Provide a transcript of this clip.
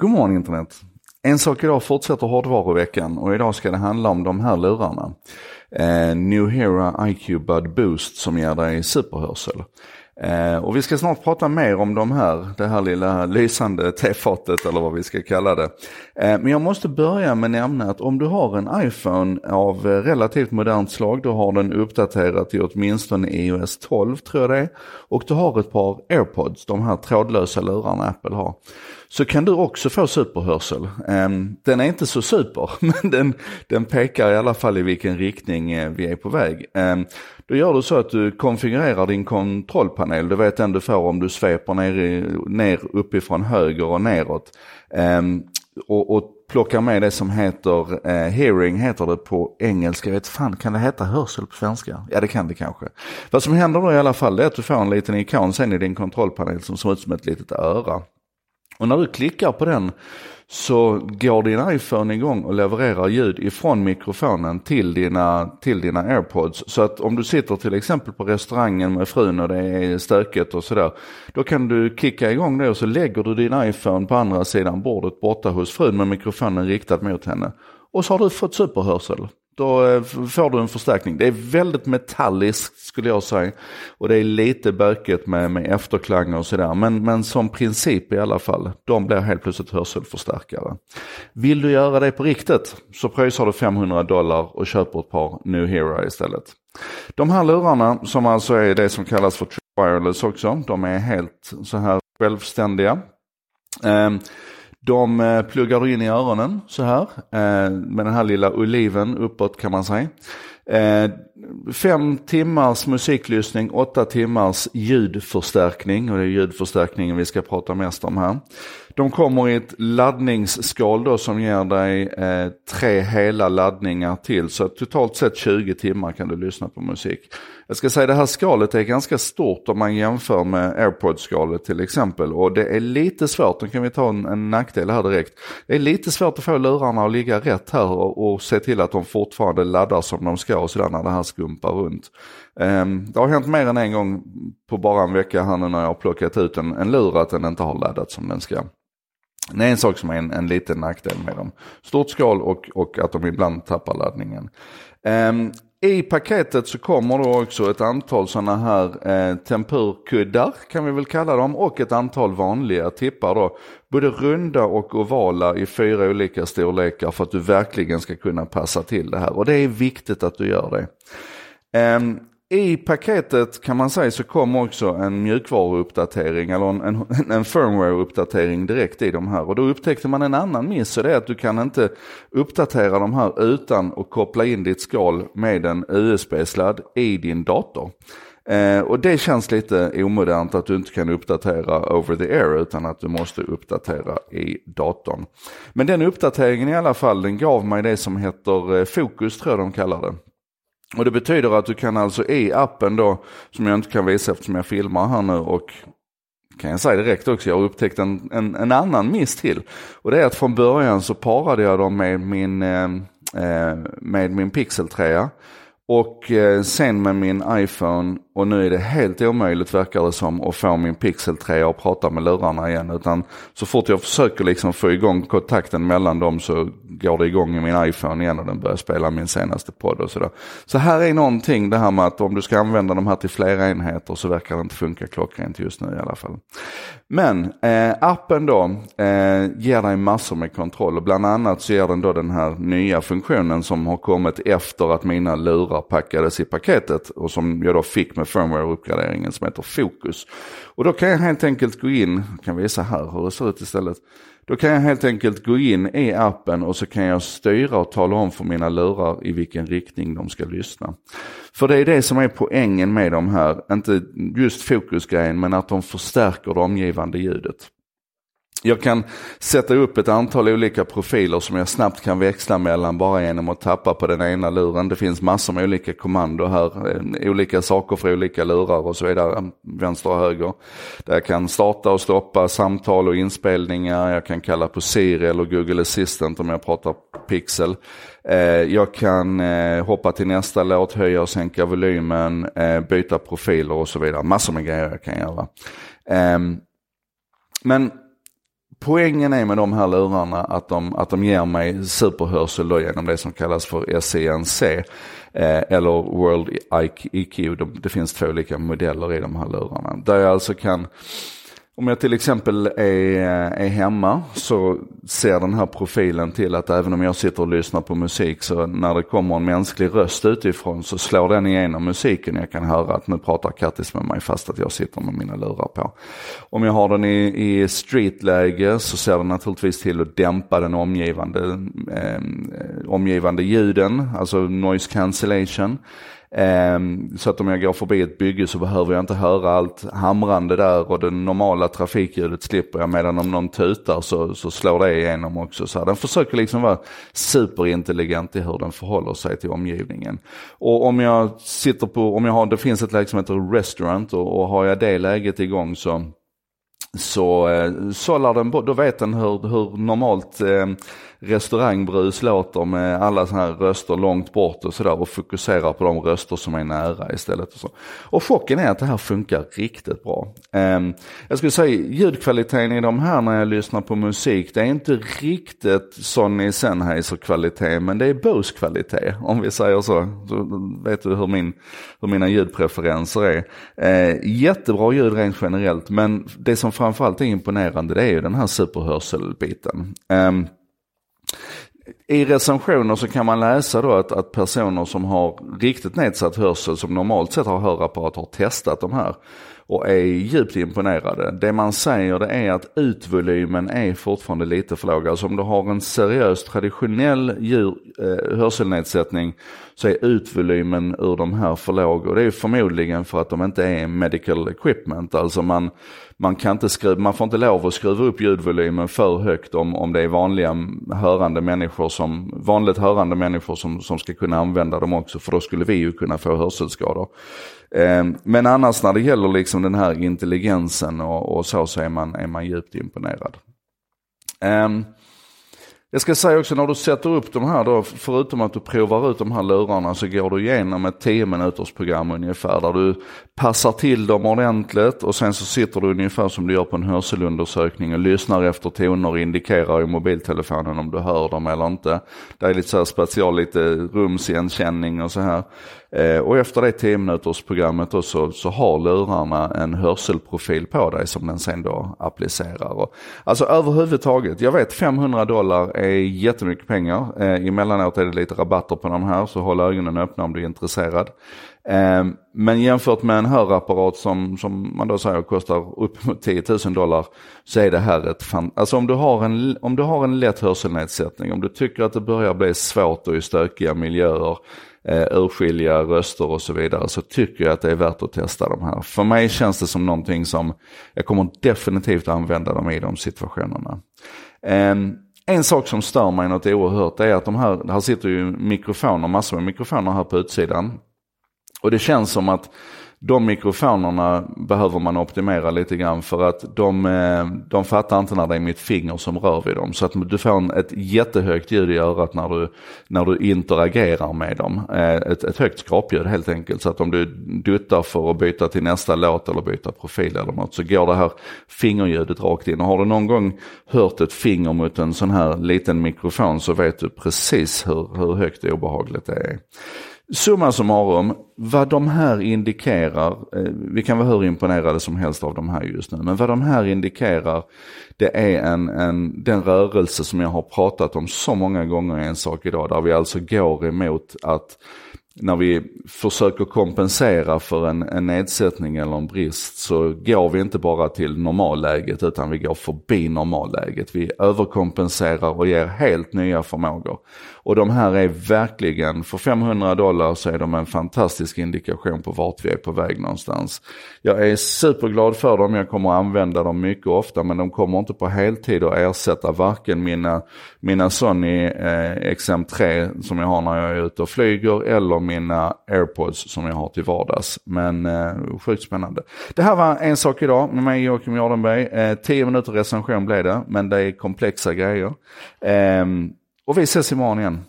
God morgon internet! En sak idag fortsätter hårdvaruveckan och idag ska det handla om de här lurarna. Eh, New Hera IQ Bud Boost som ger dig superhörsel. Eh, och vi ska snart prata mer om de här, det här lilla lysande tefatet eller vad vi ska kalla det. Eh, men jag måste börja med att nämna att om du har en iPhone av relativt modernt slag, då har den uppdaterat till åtminstone iOS 12 tror jag det är. Och du har ett par AirPods, de här trådlösa lurarna Apple har. Så kan du också få superhörsel. Ehm, den är inte så super, men den, den pekar i alla fall i vilken riktning eh, vi är på väg. Ehm, då gör du så att du konfigurerar din kontrollpanel. Du vet den du får om du sveper ner, ner uppifrån höger och neråt. Ehm, och, och plockar med det som heter eh, hearing, heter det på engelska. Jag vet fan, kan det heta hörsel på svenska? Ja det kan det kanske. Vad som händer då i alla fall är att du får en liten ikon sen i din kontrollpanel som ser ut som ett litet öra. Och när du klickar på den så går din iPhone igång och levererar ljud ifrån mikrofonen till dina, till dina airpods. Så att om du sitter till exempel på restaurangen med frun och det är stökigt och sådär. Då kan du kicka igång det och så lägger du din iPhone på andra sidan bordet borta hos frun med mikrofonen riktad mot henne. Och så har du fått superhörsel. Då eh, får du en förstärkning. Det är väldigt metalliskt skulle jag säga. Och det är lite bökigt med, med efterklanger och sådär. Men, men som princip i alla fall. De blir helt plötsligt hörselförstärkare. Vill du göra det på riktigt så pröjsar du 500 dollar och köper ett par New Hero istället. De här lurarna som alltså är det som kallas för wireless också. De är helt så här självständiga. Um, de eh, pluggar du in i öronen så här eh, med den här lilla oliven uppåt kan man säga. Eh, fem timmars musiklyssning, åtta timmars ljudförstärkning och det är ljudförstärkningen vi ska prata mest om här. De kommer i ett laddningsskal då som ger dig eh, tre hela laddningar till. Så totalt sett 20 timmar kan du lyssna på musik. Jag ska säga det här skalet är ganska stort om man jämför med AirPod-skalet till exempel. Och det är lite svårt, nu kan vi ta en, en nackdel här direkt. Det är lite svårt att få lurarna att ligga rätt här och, och se till att de fortfarande laddar som de ska och sådär när det här skumpar runt. Um, det har hänt mer än en gång på bara en vecka här nu när jag har plockat ut en, en lur att den inte har laddat som den ska. Det är en sak som är en, en liten nackdel med dem. Stort skal och, och att de ibland tappar laddningen. Um, I paketet så kommer då också ett antal sådana här eh, tempurkuddar kan vi väl kalla dem och ett antal vanliga tippar då. Både runda och ovala i fyra olika storlekar för att du verkligen ska kunna passa till det här. Och det är viktigt att du gör det. Um, i paketet kan man säga så kom också en mjukvaruuppdatering eller en, en, en firmware-uppdatering direkt i de här. Och då upptäckte man en annan miss och det är att du kan inte uppdatera de här utan att koppla in ditt skal med en USB-sladd i din dator. Eh, och det känns lite omodernt att du inte kan uppdatera over the air utan att du måste uppdatera i datorn. Men den uppdateringen i alla fall den gav mig det som heter eh, Fokus tror jag de kallar det. Och det betyder att du kan alltså i appen då, som jag inte kan visa eftersom jag filmar här nu och kan jag säga direkt också, jag har upptäckt en, en, en annan miss till. Och det är att från början så parade jag dem med min, eh, eh med min Pixel 3. Och eh, sen med min iPhone och nu är det helt omöjligt verkar det som att få min Pixel 3 att prata med lurarna igen. Utan så fort jag försöker liksom få igång kontakten mellan dem så går det igång i min iPhone igen och den börjar spela min senaste podd och sådär. Så här är någonting det här med att om du ska använda de här till flera enheter så verkar det inte funka klockrent just nu i alla fall. Men eh, appen då eh, ger dig massor med kontroll och bland annat så ger den då den här nya funktionen som har kommit efter att mina lurar packades i paketet och som jag då fick med firmware-uppgraderingen som heter Focus. Och då kan jag helt enkelt gå in, jag kan visa här hur det ser ut istället. Då kan jag helt enkelt gå in i appen och så kan jag styra och tala om för mina lurar i vilken riktning de ska lyssna. För det är det som är poängen med de här, inte just fokusgrejen men att de förstärker det omgivande ljudet. Jag kan sätta upp ett antal olika profiler som jag snabbt kan växla mellan bara genom att tappa på den ena luren. Det finns massor med olika kommando här, eh, olika saker för olika lurar och så vidare, mm, vänster och höger. Där jag kan starta och stoppa samtal och inspelningar, jag kan kalla på Siri eller Google Assistant om jag pratar Pixel. Eh, jag kan eh, hoppa till nästa låt, höja och sänka volymen, byta profiler och så vidare. Massor med grejer jag kan göra. Ehm, men poängen är med de här lurarna att de, att de ger mig superhörsel då genom det som kallas för SENC. Eh, eller World IQ, det finns två olika modeller i de här lurarna. Där jag alltså kan om jag till exempel är, eh, är hemma så ser den här profilen till att även om jag sitter och lyssnar på musik så när det kommer en mänsklig röst utifrån så slår den igenom musiken. Jag kan höra att nu pratar Kattis med mig fast att jag sitter med mina lurar på. Om jag har den i, i streetläge så ser den naturligtvis till att dämpa den omgivande, eh, omgivande ljuden, alltså noise cancellation. Ehm, så att om jag går förbi ett bygge så behöver jag inte höra allt hamrande där och det normala trafikljudet slipper jag. Medan om någon tutar så, så slår det igenom också. Så den försöker liksom vara superintelligent i hur den förhåller sig till omgivningen. Och om jag sitter på, om jag har, det finns ett läge som heter restaurant och, och har jag det läget igång så så eh, sållar den, då vet den hur, hur normalt eh, restaurangbrus låter med alla sådana här röster långt bort och sådär och fokuserar på de röster som är nära istället. Och, så. och chocken är att det här funkar riktigt bra. Eh, jag skulle säga ljudkvaliteten i de här när jag lyssnar på musik, det är inte riktigt Sony Sennheiser kvalitet men det är Bose kvalitet om vi säger så. Så vet du hur, min, hur mina ljudpreferenser är. Eh, jättebra ljud rent generellt men det som framförallt är imponerande det är ju den här superhörselbiten. Um, i recensioner så kan man läsa då att, att personer som har riktigt nedsatt hörsel, som normalt sett har hörapparat, har testat de här och är djupt imponerade. Det man säger det är att utvolymen är fortfarande lite för låg. Alltså om du har en seriös traditionell djur, eh, hörselnedsättning så är utvolymen ur de här för låg. Och det är förmodligen för att de inte är medical equipment. Alltså man, man, kan inte skruva, man får inte lov att skruva upp ljudvolymen för högt om, om det är vanliga hörande människor som, vanligt hörande människor som, som ska kunna använda dem också. För då skulle vi ju kunna få hörselskador. Eh, men annars när det gäller liksom den här intelligensen och, och så, så är man, är man djupt imponerad. Um, jag ska säga också när du sätter upp de här då, förutom att du provar ut de här lurarna så går du igenom ett 10 minuters program ungefär där du passar till dem ordentligt och sen så sitter du ungefär som du gör på en hörselundersökning och lyssnar efter toner och indikerar i mobiltelefonen om du hör dem eller inte. Det är lite så här special, lite rumsigenkänning och så här. Eh, och efter det 10 minuters programmet då så, så har lurarna en hörselprofil på dig som den sen då applicerar. Och, alltså överhuvudtaget, jag vet 500 dollar är jättemycket pengar. Eh, emellanåt är det lite rabatter på de här så håll ögonen öppna om du är intresserad. Ehm, men jämfört med en hörapparat som, som man då säger kostar upp mot 10 000 dollar så är det här ett fan... Alltså om du, har en, om du har en lätt hörselnedsättning, om du tycker att det börjar bli svårt och i stökiga miljöer eh, urskilja röster och så vidare så tycker jag att det är värt att testa de här. För mig känns det som någonting som jag kommer definitivt använda dem i de situationerna. Eh, en sak som stör mig något oerhört är att de här, här sitter ju mikrofoner, massor med mikrofoner här på utsidan. Och det känns som att de mikrofonerna behöver man optimera lite grann för att de, eh, de fattar inte när det är mitt finger som rör vid dem. Så att du får ett jättehögt ljud i örat när du, när du interagerar med dem. Eh, ett, ett högt skrapljud helt enkelt. Så att om du duttar för att byta till nästa låt eller byta profil eller något så går det här fingerljudet rakt in. Och har du någon gång hört ett finger mot en sån här liten mikrofon så vet du precis hur, hur högt obehagligt det är. Summa summarum, vad de här indikerar, eh, vi kan vara hur imponerade som helst av de här just nu, men vad de här indikerar det är en, en, den rörelse som jag har pratat om så många gånger i en sak idag, där vi alltså går emot att när vi försöker kompensera för en, en nedsättning eller en brist så går vi inte bara till normalläget utan vi går förbi normalläget. Vi överkompenserar och ger helt nya förmågor. Och de här är verkligen, för 500 dollar så är de en fantastisk indikation på vart vi är på väg någonstans. Jag är superglad för dem, jag kommer använda dem mycket ofta men de kommer inte på heltid att ersätta varken mina, mina Sony eh, XM3 som jag har när jag är ute och flyger eller mina airpods som jag har till vardags. Men eh, sjukt spännande. Det här var en sak idag med mig Joakim Jardenberg. Eh, 10 minuter recension blev det, men det är komplexa grejer. Eh, och vi ses imorgon igen.